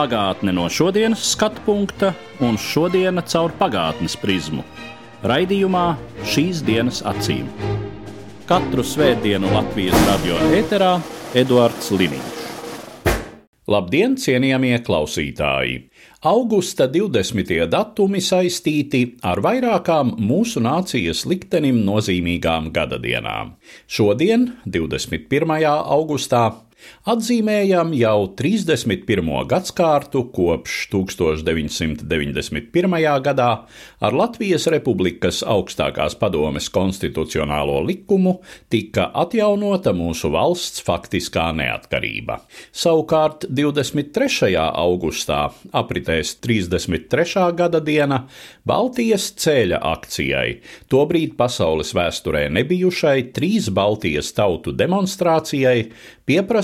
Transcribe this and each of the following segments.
Pagātne no šodienas skatu punkta un šodienas caur pagātnes prizmu. Raidījumā šīs dienas acīm. Katru svētdienu Latvijas radio eterā Eduards Liniņš. Labdien, cienījamie klausītāji! Augusta 20. datumi saistīti ar vairākām mūsu nācijas liktenim nozīmīgām gadadienām. Šodien, 21. augustā, atzīmējam jau 31. gadsimtu kopš 1991. gadā ar Latvijas Republikas augstākās padomes konstitucionālo likumu tika atjaunota mūsu valsts faktiskā neatkarība. Savukārt 23. augustā apritēs 33. gada diena Baltijas ceļa akcijai, tobrīd pasaules vēsturē nebijušai trīs Baltijas tautu demonstrācijai,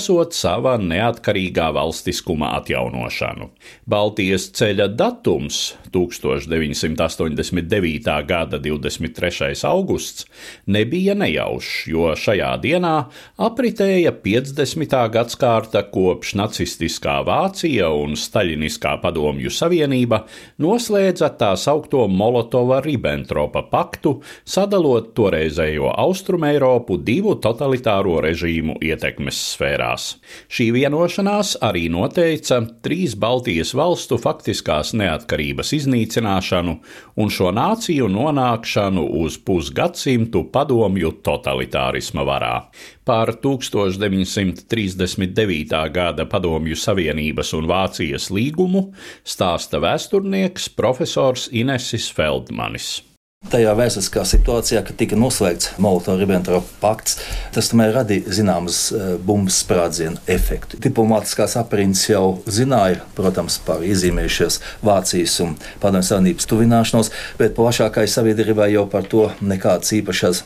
pieprasot sava neatkarīgā valstiskuma atjaunošanu. Baltijas ceļa datums 1989. gada 23. augusts nebija nejaušs, jo šajā dienā apritēja 50. gadsimta kopš nacistiskā Vācija un Staļiniskā padomju savienība noslēdza tā saukto Molotova-Ribbentropa paktu, sadalot toreizējo Austrumēropu divu totalitāro režīmu ietekmes sfērās. Šī vienošanās arī noteica trīs Baltijas valstu faktiskās neatkarības iznīcināšanu un šo nāciju nonākšanu uz pusgadsimtu padomju totalitārisma varā. Par 1939. gada Padomju Savienības un Vācijas līgumu stāsta vēsturnieks profesors Inesis Feldmanis. Tajā vēsturiskā situācijā, kad tika noslēgts Molotov-Ribbentrop pakts, tas tomēr radīja zināmas bumbas sprādzienu efektu. Diplomātiskās aprindas jau zināja, protams, par iezīmējušies Vācijas un Padomju Savienības tuvināšanos, bet plašākai sabiedrībai jau par to nekādas īpašas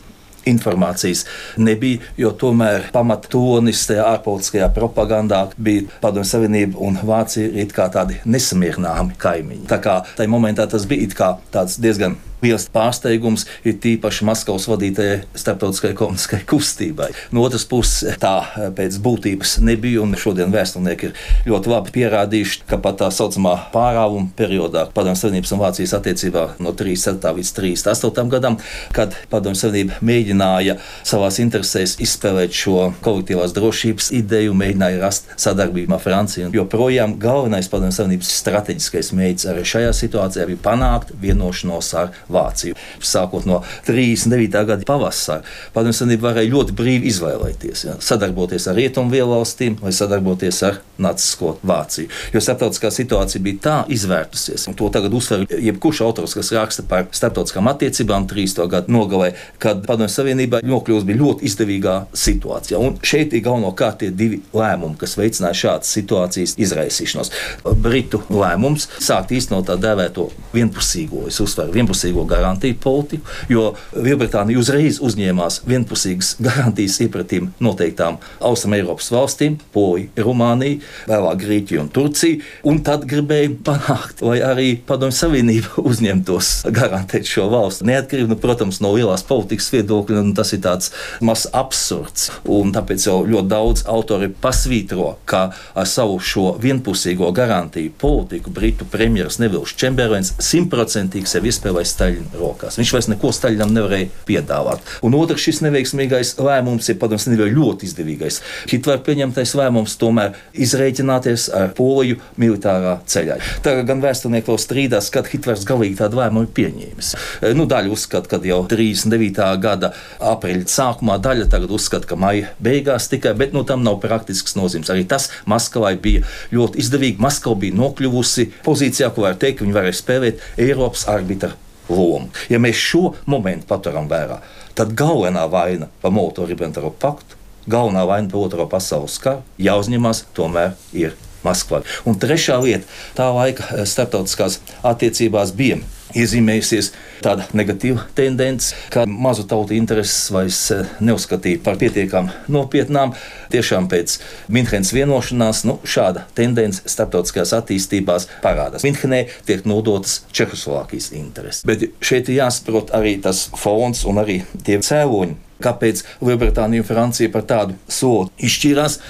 informācijas nebija, jo tomēr pamattonis tajā ārpolitiskajā propagandā bija Padomju Savienība un Vācija it kā tādi nesamierināmi kaimiņi. Tā kā tajā momentā tas bija diezgan liels pārsteigums ir tīpaši Maskavas vadītajai starptautiskajai komunistiskajai kustībai. No otras puses, tā pēc būtības nebija, un šodien vēsturnieki ir ļoti labi pierādījuši, ka pat tā saucamā pārāvuma periodā Padomju Savienības un Vācijas attiecībā no 37. līdz 38. gadam, kad Padomju Savienība mēģināja savās interesēs izspēlēt šo kolektīvās drošības ideju, mēģināja rast sadarbību ar Franciju. Joprojām galvenais Padomju Savienības strateģiskais mērķis arī šajā situācijā bija panākt vienošanos ar Vāciju. Sākot no 39. gada pavasara, Padomju Savienība varēja ļoti brīvi izvēlēties, ja, sadarboties ar rietumu valstīm vai sadarboties ar Nacisko Vāciju. Jo starptautiskā situācija bija tā izvērtusies, un to tagad uzsver jebkurš autors, kas raksta par starptautiskām attiecībām 30. gadu nogalē, kad Padomju Savienība nokļūst bija ļoti izdevīgā situācijā. Un šeit ir galvenokārt tie divi lēmumi, kas veicināja šādas situācijas izraisīšanos. Britu lēmums sākt īstenot tā dēvēto vienpusīgo, es uzsveru, vienpusīgo garantiju politiku, jo Lielbritānija uzreiz uzņēmās vienpusīgas garantijas iepratīm noteiktām Austrum Eiropas valstīm, Polija, Rumānija, vēlāk Grieķija un Turcija, un tad gribēja panākt, lai arī Padomju Savienība uzņemtos garantēt šo valstu. Neatkarību, nu, protams, no lielās politikas viedokļa, un tas ir tāds mazs absurds, un tāpēc jau ļoti daudz autori pasvītro, ka ar savu šo vienpusīgo garantiju politiku Britu premjeras Nevils Čemberlens simtprocentīgi sev izspēlēs Staļina rokās. Viņš vairs neko Staļinam nevarēja piedāvāt. Un otrs, šis neveiksmīgais lēmums ir padomus nevienmēr ļoti izdevīgais. Hitlera pieņemtais lēmums tomēr izreikināties ar Poliju militārā ceļā. Tagad gan vēsturnieki vēl strīdās, kad Hitlers galīgi tādu lēmumu ir pieņēmis. Nu, daļa uzskata, ka jau 39. gada aprīļa sākumā, daļa tagad uzskata, ka maija beigās tikai, bet nu, tam nav praktisks nozīmes. Arī tas Maskavai bija ļoti izdevīgi. Maskava bija nokļuvusi pozīcijā, ko var teikt, ka viņi varēja spēlēt Eiropas arbitra lomu. Ja mēs šo momentu paturam vērā, tad galvenā vaina par Molotov-Ribbentrop paktu, galvenā vaina par Otro pasaules karu jāuzņemas tomēr ir Maskvā. Un trešā lieta, tā laika starptautiskās attiecībās bija iezīmējusies tāda negatīva tendence, ka mazu tautu intereses vairs eh, neuzskatīja par pietiekami nopietnām. Tiešām pēc Minhenes vienošanās nu, šāda tendence starptautiskās attīstībās parādās. Minhenē tiek nodotas Čehoslovākijas intereses. Bet šeit ir jāsaprot arī tas fons un arī tie cēloņi, kāpēc Lielbritānija un Francija par tādu soli izšķīrās.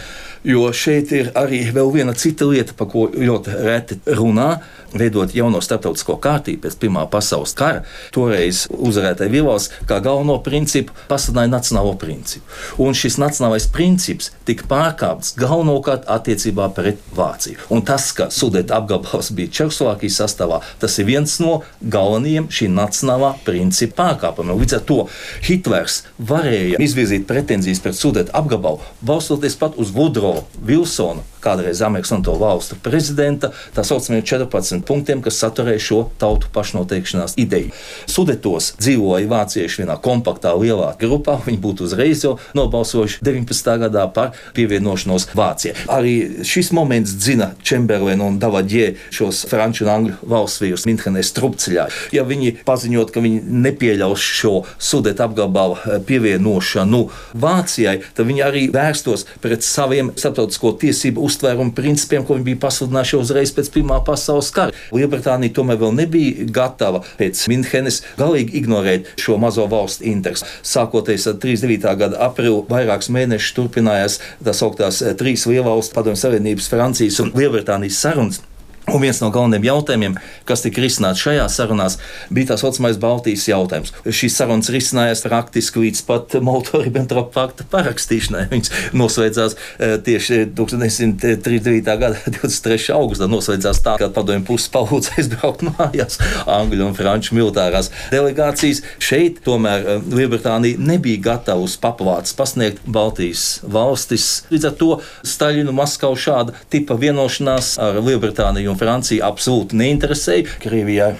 Jo šeit ir arī vēl viena cita lieta, par ko ļoti reti runā veidot jauno starptautisko kārtību pēc Pirmā pasaules kara, toreiz uzvarētāji Vīvals kā galveno principu pasludināja nacionālo principu. Un šis nacionālais princips tika pārkāpts galvenokārt attiecībā pret Vāciju. Un tas, ka Sudeta apgabals bija Čehoslovākijas sastāvā, tas ir viens no galvenajiem šī nacionālā principa pārkāpumiem. Līdz ar to Hitlers varēja izvirzīt pretenzijas pret Sudeta apgabalu, balstoties pat uz Vudro Vilsonu, kādreiz Amerikas un to valstu prezidenta, tā saucamie 14 desmit punktiem, kas saturēja šo tautu pašnoteikšanās ideju. Sudetos dzīvoja vācieši vienā kompaktā, lielā grupā. Viņi būtu uzreiz jau nobalsojuši 19. gadā par pievienošanos Vācijai. Arī šis moments dzina Čemberlinu un Davadjē šos franču un angļu valsts vīrus Minhenē strupceļā. Ja viņi paziņot, ka viņi nepieļaus šo Sudeta apgabalu eh, pievienošanu Vācijai, tad viņi arī vērstos pret saviem starptautisko tiesību uztvērumu principiem, ko viņi bija pasludinājuši uzreiz pēc Pirmā pasaules kara. Lielbritānija tomēr vēl nebija gatava pēc Minhenes galīgi ignorēt šo mazo valstu interesu. Sākoties ar 39. gada aprīli, vairākus mēnešus turpinājās tā sauktās eh, trīs lielvalstu padomju savienības, Francijas un Lielbritānijas sarunas. Un viens no galvenajiem jautājumiem, kas tika risināts šajā sarunās, bija tā saucamais Baltijas jautājums. Šīs sarunas risinājās praktiski līdz pat Molto-Ribbentrop pakta parakstīšanai. Viņas noslēdzās e, tieši 1939. gada 23. augustā. Noslēdzās tā, ka padomju puses palūdza aizbraukt mājās Angļu un Franču militārās delegācijas. Šeit tomēr e, Lielbritānija nebija gatava uz papavāts pasniegt Baltijas valstis. Līdz ar to Staļinu Maskavu šāda tipa vienošanās ar Lielbritāniju un Francija absolūti neinteresēja. Krievijai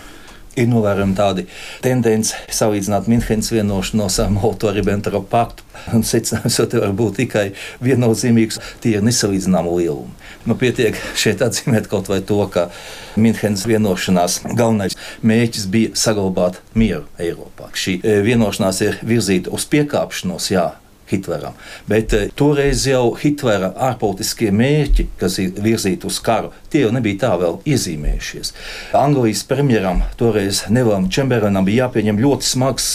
ir novērojama tāda tendence salīdzināt Minhenes vienošanos ar Molto-Ribbentrop paktu. Secinājums jau var būt tikai viennozīmīgs, tie ir nesalīdzināmi lielumi. Nu, pietiek šeit atzīmēt kaut vai to, ka Minhenes vienošanās galvenais mērķis bija saglabāt mieru Eiropā. Šī eh, vienošanās ir virzīta uz piekāpšanos, jā, Hitleram. Bet uh, toreiz jau Hitlera ārpolitiskie mērķi, kas ir virzīti uz karu, tie jau nebija tā vēl iezīmējušies. Anglijas premjeram toreiz Nevam Čemberenam bija jāpieņem ļoti smags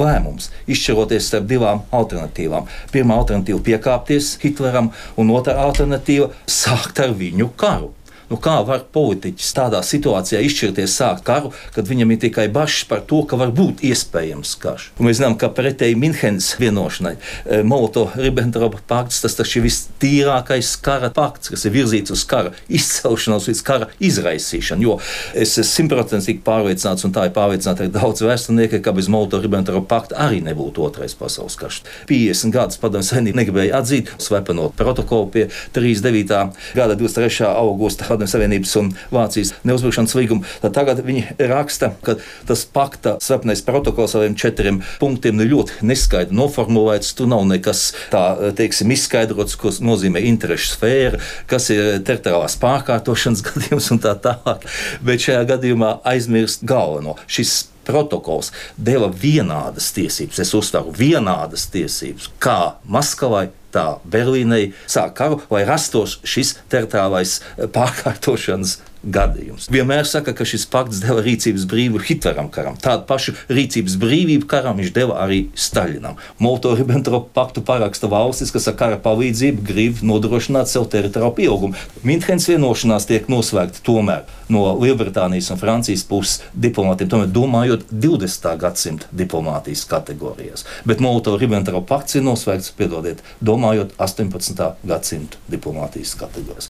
lēmums, izšķiroties starp divām alternatīvām. Pirmā alternatīva - piekāpties Hitleram, un otrā alternatīva - sākt ar viņu karu. Nu, kā var politiķis tādā situācijā izšķirties sākt karu, kad viņam ir tikai bažas par to, ka var būt iespējams karš? Un mēs zinām, ka pretēji Minhenes vienošanai eh, Moloto-Ribbentropa pakts tas ir vistīrākais kara pakts, kas ir virzīts uz kara izcelšanos, līdz kara izraisīšanu. Jo es esmu simtprocentīgi pārliecināts, un tā ir pārliecināta arī daudz vēsturnieki, ka bez Moloto-Ribbentropa pakta arī nebūtu otrais pasaules karš. 50 gadus padomju savienība negribēja atzīt slepenot protokolu pie 39. gada 23. augusta Padomju Savienības un Vācijas neuzbrukšanas līgumu, tad tagad viņi raksta, ka tas pakta slepenais protokols saviem četriem punktiem ir ļoti neskaidri noformulēts. Tur nav nekas tā, teiksim, izskaidrots, ko nozīmē interešu sfēra, kas ir teritoriālās pārkārtošanas gadījums un tā tālāk. Bet šajā gadījumā aizmirst galveno. Šis protokols deva vienādas tiesības, es uzsveru vienādas tiesības, kā Maskavai, tā Berlīnai sāk karu, lai rastos šis teritoriālais eh, pārkārtošanas gadījums. Vienmēr saka, ka šis pakts deva rīcības brīvību Hitleram karam. Tādu pašu rīcības brīvību karam viņš deva arī Staļinam. Molto-Ribbentrop paktu paraksta valstis, kas ar kara palīdzību grib nodrošināt sev teritoriālu pieaugumu. Minhenes vienošanās tiek noslēgta tomēr no Lielbritānijas un Francijas puses diplomātiem, tomēr domājot 20. gadsimta diplomātijas kategorijās. Bet Molto-Ribbentrop pakts ir noslēgts, piedodiet, domājot 18. gadsimta diplomātijas kategorijās.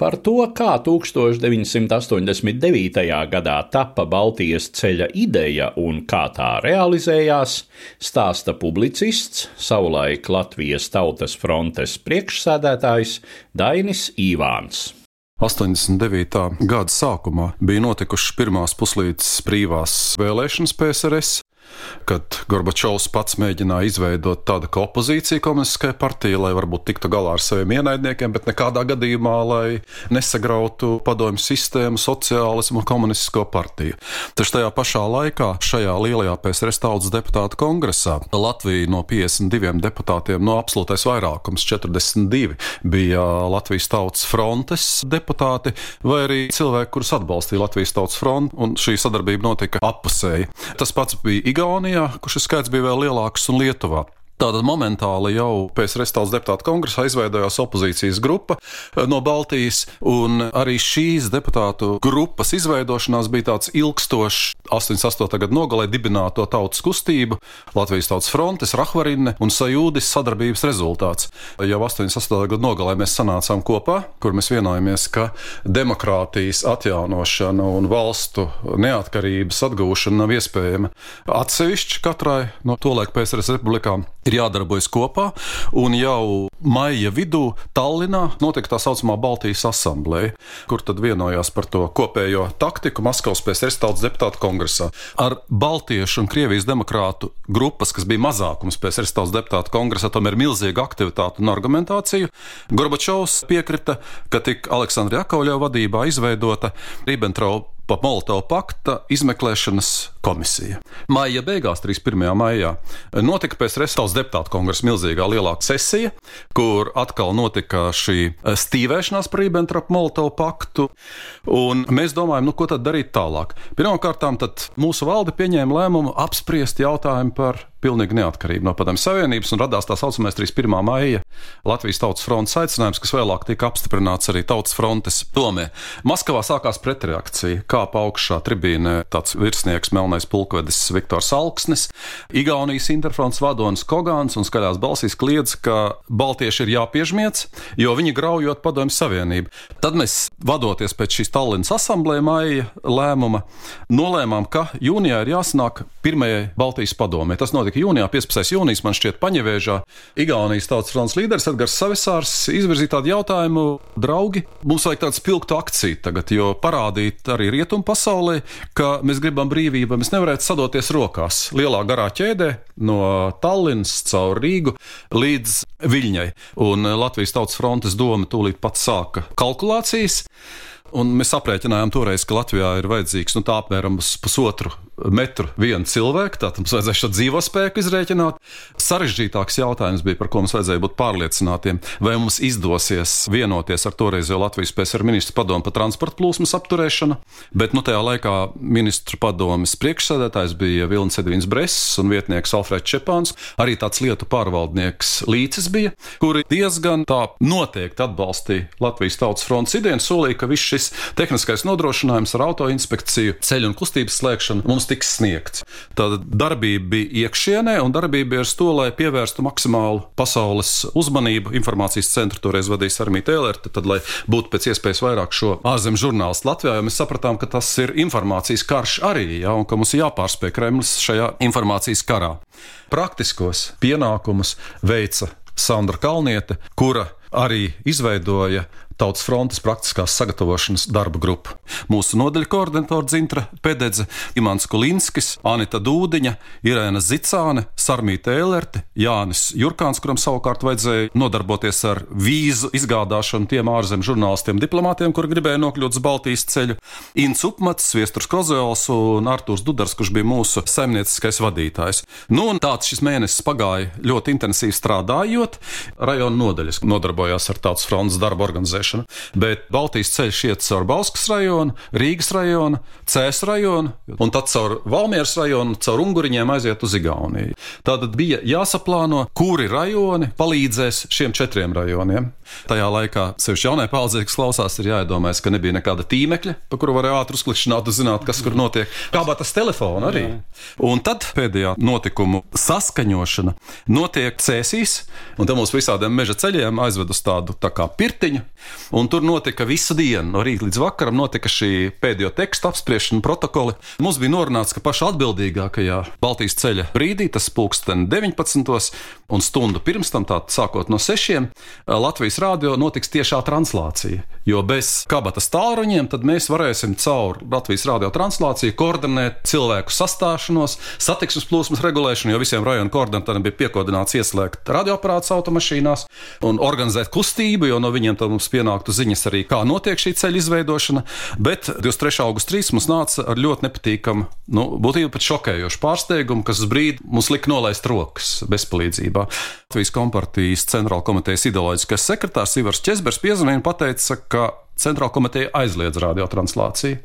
Par to, kā 1989. gadā tapa Baltijas ceļa ideja un kā tā realizējās, stāsta publicists, savulaik Latvijas Tautas frontes priekšsēdētājs Dainis Īvāns. 89. gada sākumā bija notikušas pirmās puslīdz brīvās vēlēšanas PSRS, kad Gorbačovs pats mēģināja izveidot tādu kā opozīciju komunistiskajai partijai, lai varbūt tiktu galā ar saviem ienaidniekiem, bet nekādā gadījumā, lai nesagrautu padomju sistēmu, sociālismu un komunistisko partiju. Taču tajā pašā laikā šajā lielajā PSRS tautas deputātu kongresā Latvija no 52 deputātiem, no absolūtais vairākums 42 bija Latvijas tautas frontes deputāti vai arī cilvēki, kurus atbalstīja Latvijas tautas fronte, un šī sadarbība notika appusēji. Tas pats bija Igaunijā, kur šis skaits bija vēl lielāks, un Lietuvā. Tātad momentāli jau pēc Restāles deputātu kongresa izveidojās opozīcijas grupa eh, no Baltijas, un arī šīs deputātu grupas izveidošanās bija tāds ilgstošs 88. gada nogalē dibināto tautas kustību, Latvijas tautas frontes, Rahvarine un Sajūdis sadarbības rezultāts. Jau 88. gada nogalē mēs sanācām kopā, kur mēs vienojāmies, ka demokrātijas atjaunošana un valstu neatkarības atgūšana nav iespējama atsevišķi katrai no tolaik PSRS republikām ir jādarbojas kopā. Un jau maija vidū Tallinā notika tā saucamā Baltijas asambleja, kur tad vienojās par to kopējo taktiku Maskavas PSRS tautas deputātu kongresā. Ar Baltiešu un Krievijas demokrātu grupas, kas bija mazākums PSRS tautas deputātu kongresā, tomēr milzīga aktivitāte un argumentācija. Gorbačovs piekrita, ka tik Aleksandra Jakovļeva vadībā izveidota Ribbentrop Molotova pakta izmeklēšanas komisija. Maija beigās, 31. maijā, notika pēc Restāles deputātu kongresa milzīgā lielāka sesija, kur atkal notika šī stīvēšanās par Ribbentrop-Molotova paktu. Un mēs domājam, nu, ko tad darīt tālāk. Pirmkārt, mūsu valde pieņēma lēmumu apspriest jautājumu par pilnīgu neatkarību no Padomju Savienības un radās tā saucamais 31. maija Latvijas Tautas frontes aicinājums, kas vēlāk tika apstiprināts arī Tautas frontes domē. Maskavā sākās pretreakcija, kā augšā tribīnē tāds virsnieks Melnais pulkvedis Viktors Alksnis, Igaunijas interfronts vadonis Kogāns un skaļās balsīs kliedz, ka baltieši ir jāpiežmiec, jo viņi graujot Padomju Savienību. Tad mēs, vadoties pēc šīs Tallinas asamblēja maija lēmuma, nolēmām, ka jūnijā ir jāsanāk pirmajai Baltijas padomē. Tas notika notika jūnijā, 15. jūnijas, man šķiet, Paņevēžā. Igaunijas tautas fronts līderis Edgars Savisārs izvirzīja tādu jautājumu, draugi, mums vajag tādu spilgtu akciju tagad, jo parādīt arī rietumu pasaulē, ka mēs gribam brīvību, mēs nevarētu sadoties rokās lielā garā ķēdē no Tallinas caur Rīgu līdz Viļņai. Un Latvijas tautas frontes doma tūlīt pat sāka kalkulācijas. Un mēs aprēķinājām toreiz, ka Latvijā ir vajadzīgs nu, apmēram pusotru metru vienu cilvēku, tātad mums vajadzēja šo dzīvo spēku izrēķināt. Sarežģītāks jautājums bija, par ko mums vajadzēja būt pārliecinātiem, vai mums izdosies vienoties ar toreizējo Latvijas PSR ministru padomu par transporta plūsmas apturēšanu, bet nu, tajā laikā ministru padomes priekšsēdētājs bija Vilnis Edvins Bress un vietnieks Alfreds Čepāns, arī tāds lietu pārvaldnieks Līcis bija, kuri diezgan tā noteikti atbalstīja Latvijas tautas fronts ideju un solīja, ka viss šis tehniskais nodrošinājums ar autoinspekciju, ceļu un kustības slēgšanu mums tiks sniegts. Tāda darbība bija iekšienē, un darbība bija ar to, lai pievērstu maksimālu pasaules uzmanību. Informācijas centru toreiz vadīja Armija Tēlere, tad, lai būtu pēc iespējas vairāk šo ārzemju žurnālistu Latvijā, jo mēs sapratām, ka tas ir informācijas karš arī, ja, un ka mums ir jāpārspēj Kremlis šajā informācijas karā. Praktiskos pienākumus veica Sandra Kalniete, kura arī izveidoja Tautas frontes praktiskās sagatavošanas darba grupa. Mūsu nodaļa koordinatora Zintra Pededze, Imants Kulinskis, Anita Dūdiņa, Irēna Zicāne, Sarmīta Ēlerte, Jānis Jurkāns, kuram savukārt vajadzēja nodarboties ar vīzu izgādāšanu tiem ārzemju žurnālistiem, diplomātiem, kuri gribēja nokļūt uz Baltijas ceļu, Inns Upmats, Viesturs Kozēls un Artūrs Dudars, kurš bija mūsu saimnieciskais vadītājs. Nu, tāds šis mēnesis pagāja ļoti intensīvi strādājot. Rajona nodaļas nodarbojās ar tautas frontes darbu organizēšanu izmantošanu. Bet Baltijas ceļš iet caur Bauskas rajonu, Rīgas rajonu, Cēs rajonu, un tad caur Valmieras rajonu, caur Unguriņiem aiziet uz Igauniju. Tātad bija jāsaplāno, kuri rajoni palīdzēs šiem četriem rajoniem. Tajā laikā, sevišķi jaunai paudzei, kas klausās, ir jāiedomājas, ka nebija nekāda tīmekļa, pa kuru varēja ātri uzklikšķināt un zināt, kas kur notiek. Kā bija tas telefons arī. Un tad pēdējā notikumu saskaņošana notiek cēsīs, un tam mums visādiem meža ceļiem aizved uz tādu tā kā pirtiņu. Un tur notika visu dienu, no rīta līdz vakaram, notika šī pēdējo tekstu apspriešana, protokoli. Mums bija norunāts, ka pašā atbildīgākajā Baltijas ceļa brīdī, tas pulksten 19. un stundu pirms tam, tātad sākot no 6. Latvijas rādio notiks tiešā translācija. Jo bez kabatas tālruņiem tad mēs varēsim caur Latvijas rādio translāciju koordinēt cilvēku sastāšanos, satiksmes plūsmas regulēšanu, jo visiem rajonu koordinatoriem bija piekodināts ieslēgt radioaparātus automašīnās un organizēt kustību, jo no viņiem tad mums pienāktu ziņas arī, kā notiek šī ceļa izveidošana. Bet 23. augustrīs mums nāca ar ļoti nepatīkamu, nu, būtībā pat šokējošu pārsteigumu, kas uz brīdi mums lika nolaist rokas bezpalīdzībā. Latvijas kompartijas centrāla komitejas ideoloģiskais sekretārs Ivars Česbers piezvanīja un pateica, ka centrāla komiteja aizliedz radiotranslāciju.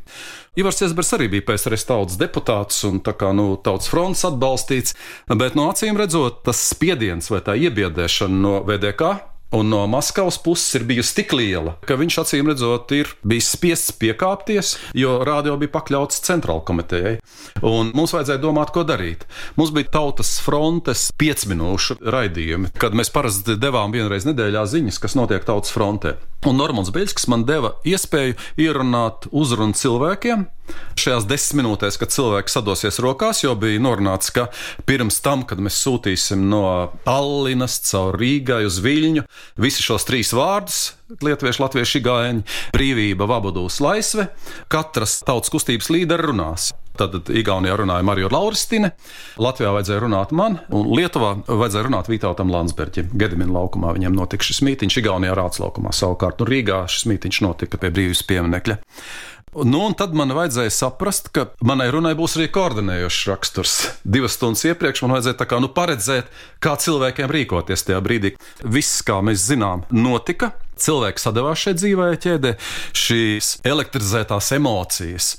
Ivars Česbers arī bija PSRS tautas deputāts un tā kā nu, tautas fronts atbalstīts, bet no acīm redzot, tas spiediens vai tā iebiedēšana no VDK Un no Maskavas puses ir bijusi tik liela, ka viņš acīm redzot, ir bijis spiests piekāpties, jo rādio bija pakļauts centrāla komitejai. Un mums vajadzēja domāt, ko darīt. Mums bija tautas frontes piecminūšu raidījumi, kad mēs parasti devām vienreiz nedēļā ziņas, kas notiek tautas frontē. Un Normons Beļskis man deva iespēju ierunāt uzrunu cilvēkiem. Šajās desmit minūtēs, kad cilvēki sadosies rokās, jau bija norunāts, ka pirms tam, kad mēs sūtīsim no Tallinas caur Rīgai uz Viļņu, visi šos trīs vārdus - lietuviešu, latviešu, gājiņu, brīvība, vabudūs, laisve - katras tautas kustības līderi runās. Tad Igaunijā runāja Marija Lauristine, Latvijā vajadzēja runāt man, un Lietuvā vajadzēja runāt Vītautam Landsbergam. Gedimina laukumā viņiem notika šis mītīņš, Igaunijā Rāts laukumā savukārt, un Rīgā šis mītīņš notika pie brīvības pieminekļa. Nu, un tad man vajadzēja saprast, ka manai runai būs arī koordinējošs raksturs. Divas stundas iepriekš man vajadzēja kā, nu, paredzēt, kā cilvēkiem rīkoties tajā brīdī. Viss, kā mēs zinām, notika. Cilvēki sadavās šajā dzīvē ķēdē, šīs elektrizētās emocijas,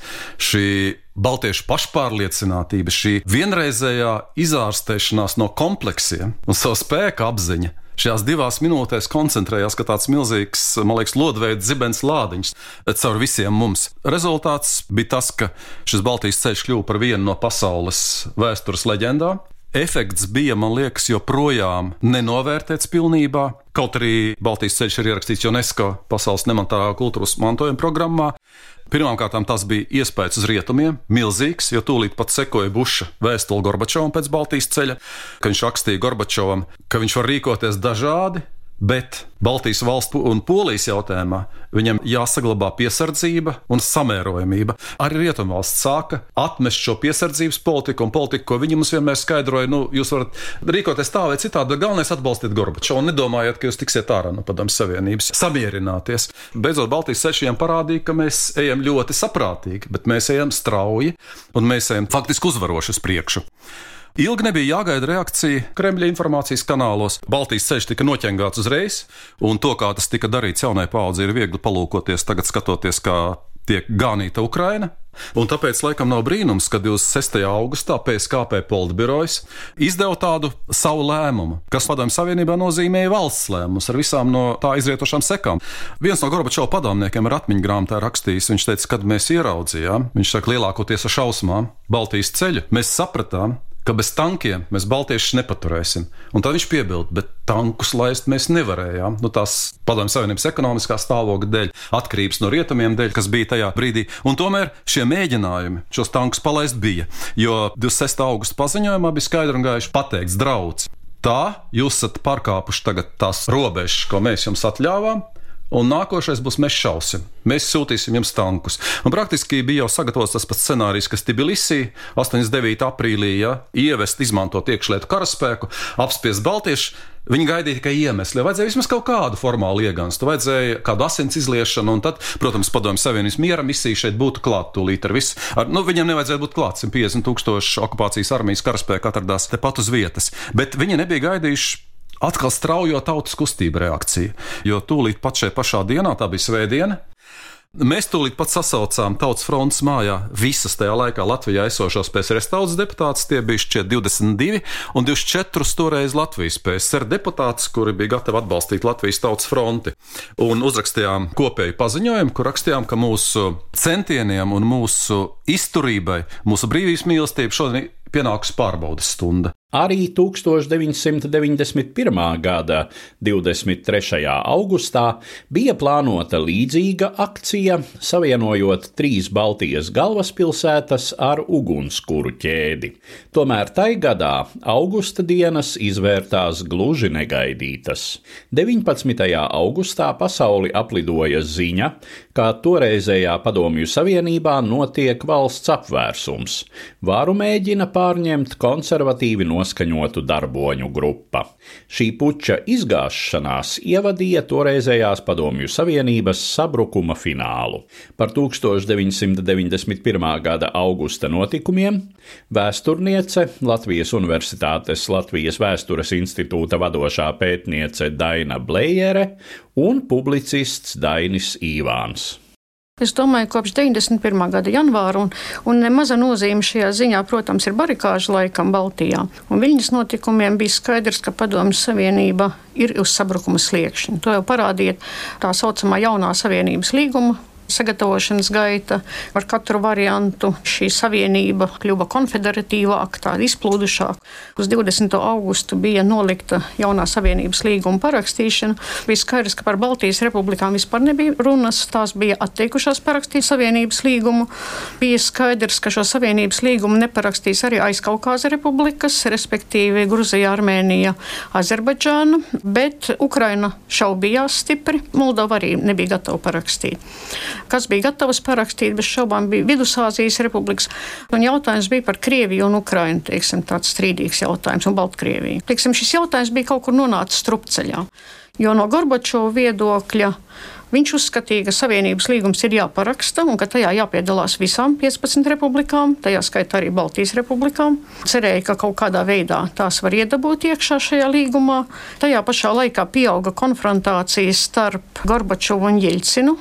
šī baltiešu pašpārliecinātība, šī vienreizējā izārstēšanās no kompleksiem un savu spēku apziņa šajās divās minūtēs koncentrējās, ka tāds milzīgs, man liekas, lodveids zibens lādiņš caur visiem mums. Rezultāts bija tas, ka šis Baltijas ceļš kļuva par vienu no pasaules vēstures leģendām. Efekts bija, man liekas, joprojām nenovērtēts pilnībā. Kaut arī Baltijas ceļš ir ierakstīts UNESCO pasaules nemantālā kultūras mantojuma programmā. Pirmkārt, tas bija iespējas uz rietumiem, milzīgs, jo tūlīt pat sekoja Buša vēstule Gorbačovam pēc Baltijas ceļa, ka viņš rakstīja Gorbačovam, ka viņš var rīkoties dažādi, Bet Baltijas valstu un Polijas jautājumā viņam jāsaglabā piesardzība un samērojamība. Arī Rietumvalsts sāka atmest šo piesardzības politiku un politiku, ko viņi mums vienmēr skaidroja. Nu, jūs varat rīkoties tā vai citādi, bet galvenais atbalstīt Gorbačovu un nedomājiet, ka jūs tiksiet ārā no Padomju Savienības. Samierināties. Beidzot, Baltijas sešiem parādīja, ka mēs ejam ļoti saprātīgi, bet mēs ejam strauji un mēs ejam faktiski uzvaroši uz priekšu. Ilgi nebija jāgaida reakcija Kremļa informācijas kanālos. Baltijas ceļš tika noķengāts uzreiz, un to, kā tas tika darīts jaunai paudzei, ir viegli palūkoties tagad, skatoties, kā tiek ganīta Ukraina. Un tāpēc laikam nav brīnums, ka 26. augustā PSKP Politbirojas izdeva tādu savu lēmumu, kas Padomju Savienībā nozīmēja valsts lēmumus ar visām no tā izrietošām sekām. Viens no Gorbačova padomniekiem ir atmiņu grāmatā rakstījis, viņš teica, kad mēs ieraudzījām, viņš saka, lielākoties ar šausmām, Baltijas ceļu, mēs sapratām, ka bez tankiem mēs baltiešus nepaturēsim. Un tad viņš piebilda, bet tankus laist mēs nevarējām. Nu, tās padomju savienības ekonomiskā stāvokļa dēļ, atkarības no rietumiem dēļ, kas bija tajā brīdī. Un tomēr šie mēģinājumi šos tankus palaist bija. Jo 26. augusta paziņojumā bija skaidri un gaiši pateikts draudz. Tā jūs esat pārkāpuši tagad tās robežas, ko mēs jums atļāvām, Un nākošais būs mēs šausim. Mēs sūtīsim jums tankus. Un praktiski bija jau sagatavots tas pats scenārijs, kas Tbilisī 89. aprīlī ja, ievest, izmantot iekšlietu karaspēku, apspiest Baltiešu. Viņi gaidīja tikai iemeslu, vajadzēja vismaz kaut kādu formālu iegānstu, vajadzēja kādu asins izliešanu, un tad, protams, padomju Savienības miera misija šeit būtu klāta tūlīt ar visu. Ar, nu, viņiem nevajadzēja būt klāt 150 tūkstoši okupācijas armijas karaspēka atradās tepat uz vietas, bet viņi nebija gaidījuši atkal straujo tautas kustību reakcija. Jo tūlīt pat šajā pašā dienā, tā bija svētdiena, Mēs tūlīt pat sasaucām Tautas fronts mājā visas tajā laikā Latvijā esošos PSRS tautas deputātus. Tie bija šķiet 22 un 24 toreiz Latvijas PSR deputātus, kuri bija gatavi atbalstīt Latvijas tautas fronti. Un uzrakstījām kopēju paziņojumu, kur rakstījām, ka mūsu centieniem un mūsu izturībai, mūsu brīvības mīlestībai šodien pienāks pārbaudas stunda. Arī 1991. gada 23. augustā bija plānota līdzīga akcija, savienojot trīs Baltijas galvaspilsētas ar ugunskura ķēdi. Tomēr tai gadā augusta dienas izvērtās gluži negaidītas. 19. augustā pasauli aplidoja ziņa, ka toreizējā Padomju Savienībā notiek valsts apvērsums. Varu mēģina pārņemt konservatīvi no noskaņotu darboņu grupa. Šī puča izgāšanās ievadīja toreizējās Padomju Savienības sabrukuma finālu. Par 1991. gada augusta notikumiem vēsturniece Latvijas Universitātes Latvijas Vēstures institūta vadošā pētniece Daina Blējere un publicists Dainis Īvāns. Es domāju, kopš 91. gada janvāra, un, un nemaza nozīme šajā ziņā, protams, ir barikāžu laikam Baltijā. Un viņas notikumiem bija skaidrs, ka Padomju Savienība ir uz sabrukuma sliekšņa. To jau parādīja tā saucamā jaunā Savienības līguma sagatavošanas gaita. Ar katru variantu šī savienība kļuva konfederatīvāka, tāda izplūdušāka. Uz 20. augustu bija nolikta jaunā savienības līguma parakstīšana. Bija skaidrs, ka par Baltijas republikām vispār nebija runas. Tās bija atteikušās parakstīt savienības līgumu. Bija skaidrs, ka šo savienības līgumu neparakstīs arī aizkaukāza republikas, respektīvi Gruzija, Armēnija, Azerbaidžāna, bet Ukraina šaubījās stipri. Moldova arī nebija gatava parakstīt kas bija gatavs parakstīt, bez šaubām bija Vidusāzijas republikas. Un jautājums bija par Krieviju un Ukrainu, teiksim, tāds strīdīgs jautājums, un Baltkrieviju. Teiksim, šis jautājums bija kaut kur nonācis strupceļā. Jo no Gorbačova viedokļa Viņš uzskatīja, ka Savienības līgums ir jāparaksta un ka tajā jāpiedalās visām 15 republikām, tajā skaitā arī Baltijas republikām. Cerēja, ka kaut kādā veidā tās var iedabūt iekšā šajā līgumā. Tajā pašā laikā pieauga konfrontācijas starp Gorbačovu un Jeļcinu.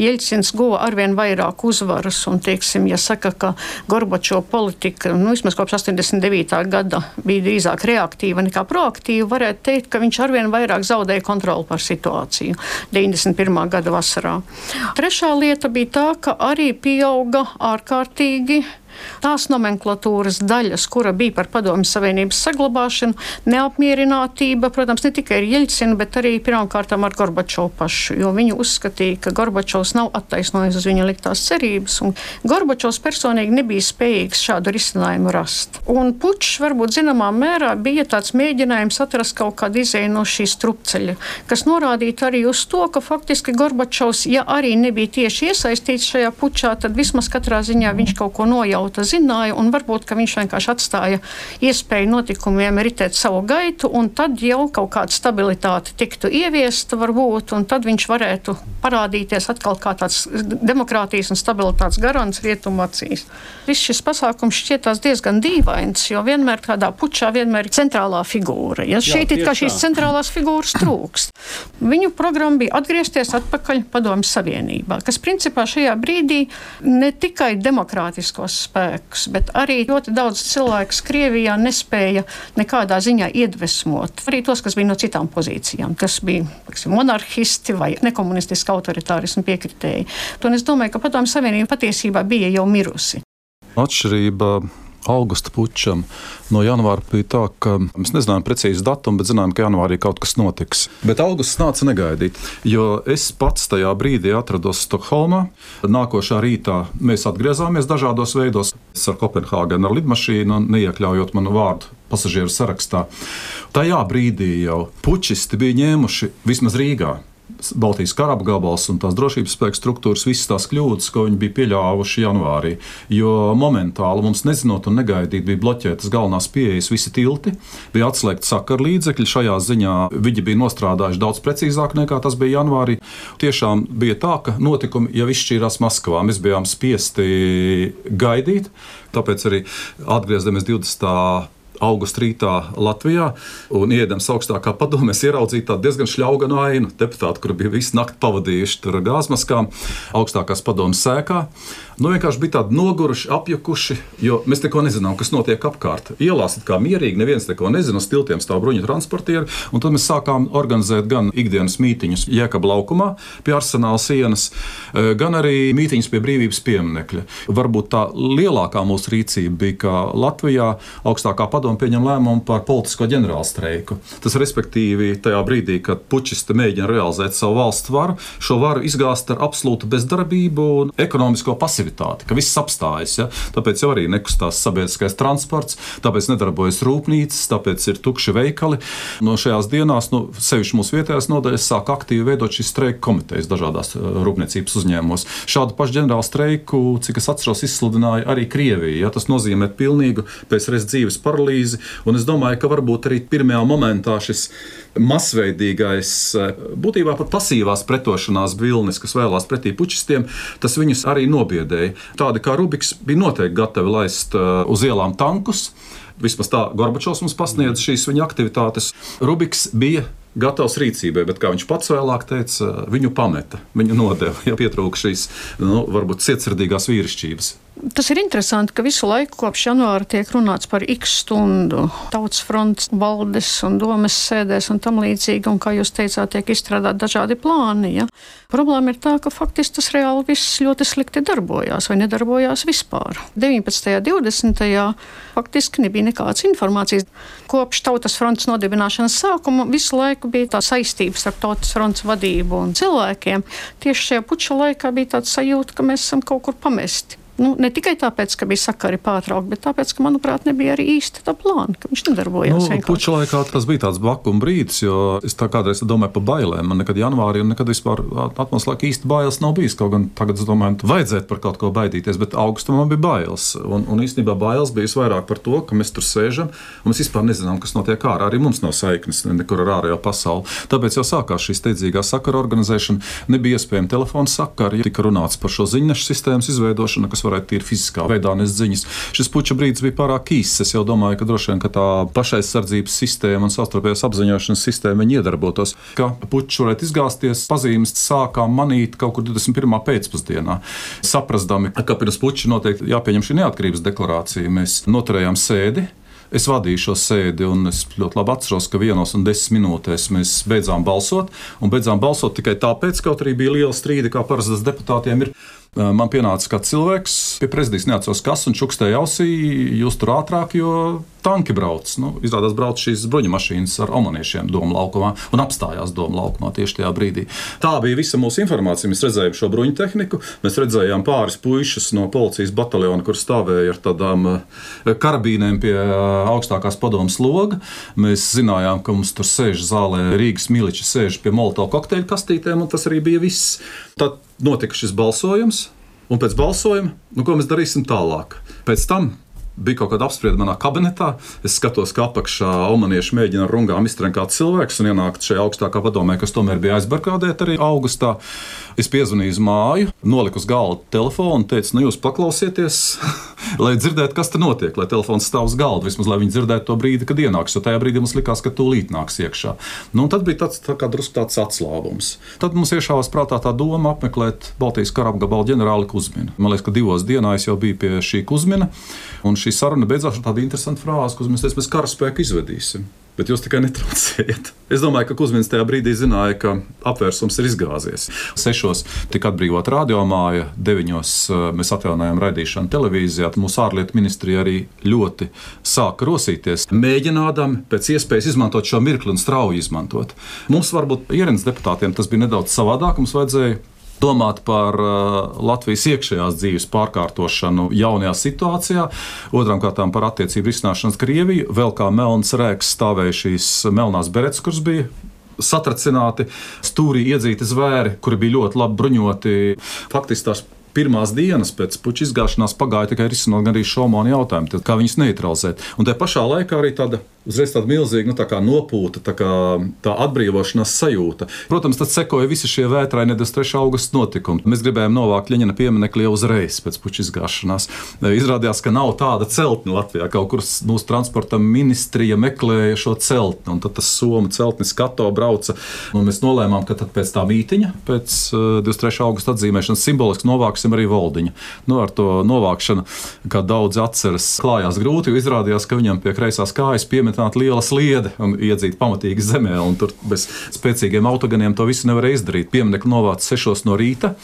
Jeļcins guva arvien vairāk uzvaras un, teiksim, ja saka, ka Gorbačova politika, nu, vismaz kopš 89. gada bija drīzāk reaktīva nekā proaktīva, varētu teikt, ka viņš arvien vairāk zaudēja kontroli pār situāciju. 91 gada vasarā. Trešā lieta bija tā, ka arī pieauga ārkārtīgi tās nomenklatūras daļas, kura bija par Padomju Savienības saglabāšanu, neapmierinātība, protams, ne tikai ar Jeļcinu, bet arī pirmkārt ar Gorbačovu pašu, jo viņi uzskatīja, ka Gorbačovs nav attaisnojis uz viņa liktās cerības, un Gorbačovs personīgi nebija spējīgs šādu risinājumu rast. Un pučs varbūt zināmā mērā bija tāds mēģinājums atrast kaut kādu izēju no šīs trupceļa, kas norādītu arī uz to, ka faktiski Gorbačovs, ja arī nebija tieši iesaistīts šajā pučā, tad vismaz katrā ziņā viņš kaut ko nojauta tauta zināja, un varbūt viņš vienkārši atstāja iespēju notikumiem ritēt savu gaitu, un tad jau kaut kāda stabilitāte tiktu ieviesta, varbūt, un tad viņš varētu parādīties atkal kā tāds demokrātijas un stabilitātes garants rietumu acīs. Viss šis pasākums šķietās diezgan dīvains, jo vienmēr tādā pučā vienmēr ir centrālā figūra. Ja šeit ir kā šīs centrālās figūras trūkst. Viņu programma bija atgriezties atpakaļ Padomju Savienībā, kas principā šajā brīdī ne tikai demokrātiskos spēkus, spēkus, bet arī ļoti daudz cilvēku Krievijā nespēja nekādā ziņā iedvesmot. Arī tos, kas bija no citām pozīcijām, kas bija liksim, monarhisti vai nekomunistiski autoritārismu piekritēji. Un es domāju, ka Padomju Savienība patiesībā bija jau mirusi. Atšķirība augusta pučam. No janvāra bija tā, ka mēs nezinājām precīzi datumu, bet zinājām, ka janvārī kaut kas notiks. Bet augusts nāca negaidīt, jo es pats tajā brīdī atrados Stokholmā. Nākošā rītā mēs atgriezāmies dažādos veidos ar Kopenhāgenu, ar lidmašīnu, neiekļaujot manu vārdu pasažieru sarakstā. Tajā brīdī jau pučisti bija ņēmuši vismaz Rīgā Baltijas kara apgabals un tās drošības spēku struktūras, visas tās kļūdas, ko viņi bija pieļāvuši janvārī. Jo momentāli mums nezinot un negaidīt, bija bloķētas galvenās pieejas, visi tilti, bija atslēgti sakaru līdzekļi. Šajā ziņā viņi bija nostrādājuši daudz precīzāk nekā tas bija janvārī. Tiešām bija tā, ka notikumi jau izšķīrās Maskavā. Mēs bijām spiesti gaidīt, tāpēc arī atgriezāmies 20 augusta rītā Latvijā un iedams augstākā padomē, ieraudzīju tādu diezgan šļauganu ainu. Deputāti, kuri bija visu nakti pavadījuši gāzmaskām, augstākās padomas sēkā. Nu, vienkārši bija tādi noguruši, apjukuši, jo mēs neko nezinām, kas notiek apkārt. Ielās ir kā mierīgi, neviens neko nezina, uz tiltiem stāv bruņu transportieri. Tad mēs sākām organizēt gan ikdienas mītīņus Jēkabā laukumā pie arsenāla sienas, eh, gan arī mītīņus pie brīvības pieminekļa. Varbūt tā lielākā mūsu rīcība bija, ka Latvijā augstākā padomē padome pieņem lēmumu par politisko ģenerālstreiku. Tas respektīvi tajā brīdī, kad pučisti mēģina realizēt savu valsts varu, šo varu izgāzt ar absolūtu bezdarbību un ekonomisko pasivitāti, ka viss apstājas. Ja? Tāpēc jau arī nekustās sabiedriskais transports, tāpēc nedarbojas rūpnīcas, tāpēc ir tukši veikali. No šajās dienās, nu, sevišķi mūsu vietējās nodaļas, sāk aktīvi veidot šīs streika komitejas dažādās uh, rūpniecības uzņēmumos. Šādu pašu ģenerālu streiku, cik es atceros, izsludināja arī Krievija. Ja? Tas nozīmē pilnīgu PSRS dzīves paralīzi, un es domāju, ka varbūt arī pirmajā momentā šis masveidīgais, uh, būtībā pat pasīvās pretošanās vilnis, kas vēlās pretī pučistiem, tas viņus arī nobiedēja. Tādi kā Rubiks bija noteikti gatavi laist uh, uz ielām tankus. Vismaz tā Gorbačovs mums pasniedz šīs viņa aktivitātes. Rubiks bija gatavs rīcībai, bet, kā viņš pats vēlāk teica, viņu pameta, viņu nodeva, ja pietrūka šīs, nu, varbūt cietsirdīgās vīrišķības. Tas ir interesanti, ka visu laiku kopš janvāra tiek runāts par x stundu tautas fronts valdes un domas sēdēs un tam līdzīgi, un, kā jūs teicāt, tiek izstrādāt dažādi plāni. Ja? Problēma ir tā, ka faktiski tas reāli viss ļoti slikti darbojās vai nedarbojās vispār. 19. un 20. faktiski nebija nekādas informācijas. Kopš tautas fronts nodibināšanas sākuma visu laiku bija tā saistības ar tautas fronts vadību un cilvēkiem. Tieši šajā puča laikā bija tāds sajūta, ka mēs esam kaut kur pamesti. Nu, ne tikai tāpēc, ka bija sakari pārtraukti, bet tāpēc, ka, manuprāt, nebija arī īsti tā plāna, ka viņš nedarbojās. Nu, puča laikā tas bija tāds bakuma brīdis, jo es tā kādreiz domāju par bailēm. Man nekad janvārī un nekad vispār atmosfērā īsti bailes nav bijis. Kaut gan tagad es domāju, vajadzētu par kaut ko baidīties, bet augstā man bija bailes. Un, un īstenībā bailes bija vairāk par to, ka mēs tur sēžam un mēs vispār nezinām, kas notiek ārā. Arī mums nav saiknes nekur ar ārējo pasauli. Tāpēc jau sākās šī steidzīgā sakara organizēšana. Nebija iespējama telefona sakara, ja tika runāts par šo ziņnešu sistēmas izveidošanu, kas varētu tīri fiziskā veidā nest ziņas. Šis puča brīdis bija pārāk īss. Es jau domāju, ka droši vien ka tā pašaizsardzības sistēma un savstarpējās apziņošanas sistēma iedarbotos. Ka pučs varētu izgāzties, pazīmes sākām manīt kaut kur 21. pēcpusdienā. Saprastami, ka pirms puča noteikti jāpieņem šī neatkarības deklarācija, mēs noturējām sēdi. Es vadīju šo sēdi, un es ļoti labi atceros, ka vienos un desmit minūtēs mēs beidzām balsot. Un beidzām balsot tikai tāpēc, ka kaut arī bija liela strīda, kā parasti deputātiem ir Man pienāca kāds cilvēks pie prezidijas, neatceros kas, un čukstēja ausī, jūs tur ātrāk, jo tanki brauc. Nu, izrādās, brauc šīs bruņu mašīnas ar omaniešiem Doma laukumā un apstājās Doma laukumā tieši tajā brīdī. Tā bija visa mūsu informācija. Mēs redzējām šo bruņu tehniku, mēs redzējām pāris puikas no policijas bataljona, kur stāvēja ar tādām karabīnēm pie augstākās padomas loga. Mēs zinājām, ka mums tur sēž zālē Rīgas miliči, sēž pie molotovu kokteļu kastītēm, un tas arī bija viss. Tad notika šis balsojums, un pēc balsojuma, nu, ko mēs darīsim tālāk? Pēc tam bija kaut kāda apspriede manā kabinetā. Es skatos, kā apakšā omanieši mēģina ar rungām iztrenkāt cilvēkus un ienākt šajā augstākā padomē, kas tomēr bija aizbarkādēta arī augustā. Es piezvanīju uz māju, noliku uz galda telefonu un teicu, nu, jūs paklausieties, lai dzirdētu, kas tur notiek, lai telefons stāv uz galda, vismaz lai viņi dzirdētu to brīdi, kad ienāks. Jo tajā brīdī mums likās, ka tūlīt nāks iekšā. Nu, tad bija tāds tā drusku tāds atslābums. Tad mums iešāvās prātā tā doma apmeklēt Baltijas kara apgabala ģenerāli Kuzminu. Man liekas, ka divos dienās jau bija pie šī Kuzmina, un šī saruna beidzās ar tādu interesantu frāzi, ka mēs, mēs karaspēku izvedīsim bet jūs tikai netraucējat. Es domāju, ka Kusmins tajā brīdī zināja, ka apvērsums ir izgāzies. Sešos tika atbrīvota radiomāja, deviņos eh, mēs atjaunojām raidīšanu televīzijā. Mūsu ārlietu ministrija arī ļoti sāka rosīties, mēģinādami pēc iespējas izmantot šo mirkli un strauji izmantot. Mums varbūt ierindus deputātiem tas bija nedaudz savādāk. Mums vajadzēja domāt par uh, Latvijas iekšējās dzīves pārkārtošanu jaunajā situācijā, otrām kārtām par attiecību risināšanu ar Krieviju. Vēl kā melns rēks stāvēja šīs melnās berets, kuras bija satracināti, stūrī iedzīti zvēri, kuri bija ļoti labi bruņoti. Faktiski tās pirmās dienas pēc puķa izgāšanās pagāja tikai risinot arī šaumānu jautājumu, tad kā viņus neutralizēt. Un tajā pašā laikā arī tāda uzreiz tāda milzīga nu, tā nopūta, tā, kā, tā atbrīvošanās sajūta. Protams, tad sekoja visi šie vētrainie 23. augusta notikumi. Mēs gribējām novākt Ļeņina pieminiektu jau uzreiz pēc puķa izgāšanās. Izrādījās, ka nav tāda celtne Latvijā. Kaut kur mūsu transporta ministrija meklēja šo celtni, un tad tas Somu celtnis Kato brauca. Un mēs nolēmām, ka pēc tā mītiņa, pēc 23. Eh, augusta atzīmēšanas simboliski novāksim arī Voldiņu. Nu, ar to novākšanu, kā daudzi atceras, klājās grūti, jo izrādījās, ka viņam pie kreisās kājas piemet nodrošināta liela sliede un iedzīt pamatīgi zemē. Tur bez spēcīgiem autoganiem to visu nevarēja izdarīt. Pieminiektu novāca 6 no rīta,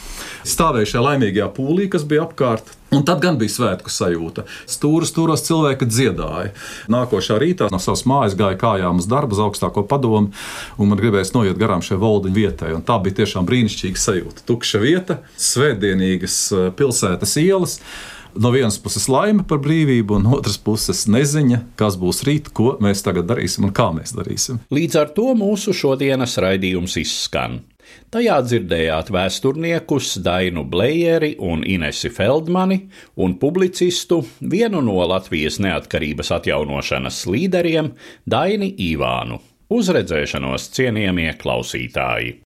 stāvēja šajā laimīgajā pūlī, kas bija apkārt. Un tad gan bija svētku sajūta. Stūros, stūros cilvēki dziedāja. Nākošā rītā no savas mājas gāja kājām uz darbu, uz augstāko padomu, un man gribējās noiet garām šai valdiņu vietai. Un tā bija tiešām brīnišķīga sajūta. Tukša vieta, svētdienīgas eh, pilsētas ielas no vienas puses laime par brīvību, un otras puses neziņa, kas būs rīt, ko mēs tagad darīsim un kā mēs darīsim. Līdz ar to mūsu šodienas raidījums izskan. Tajā dzirdējāt vēsturniekus Dainu Blējeri un Inesi Feldmani un publicistu, vienu no Latvijas neatkarības atjaunošanas līderiem, Daini Ivānu. Uzredzēšanos cienījamie klausītāji!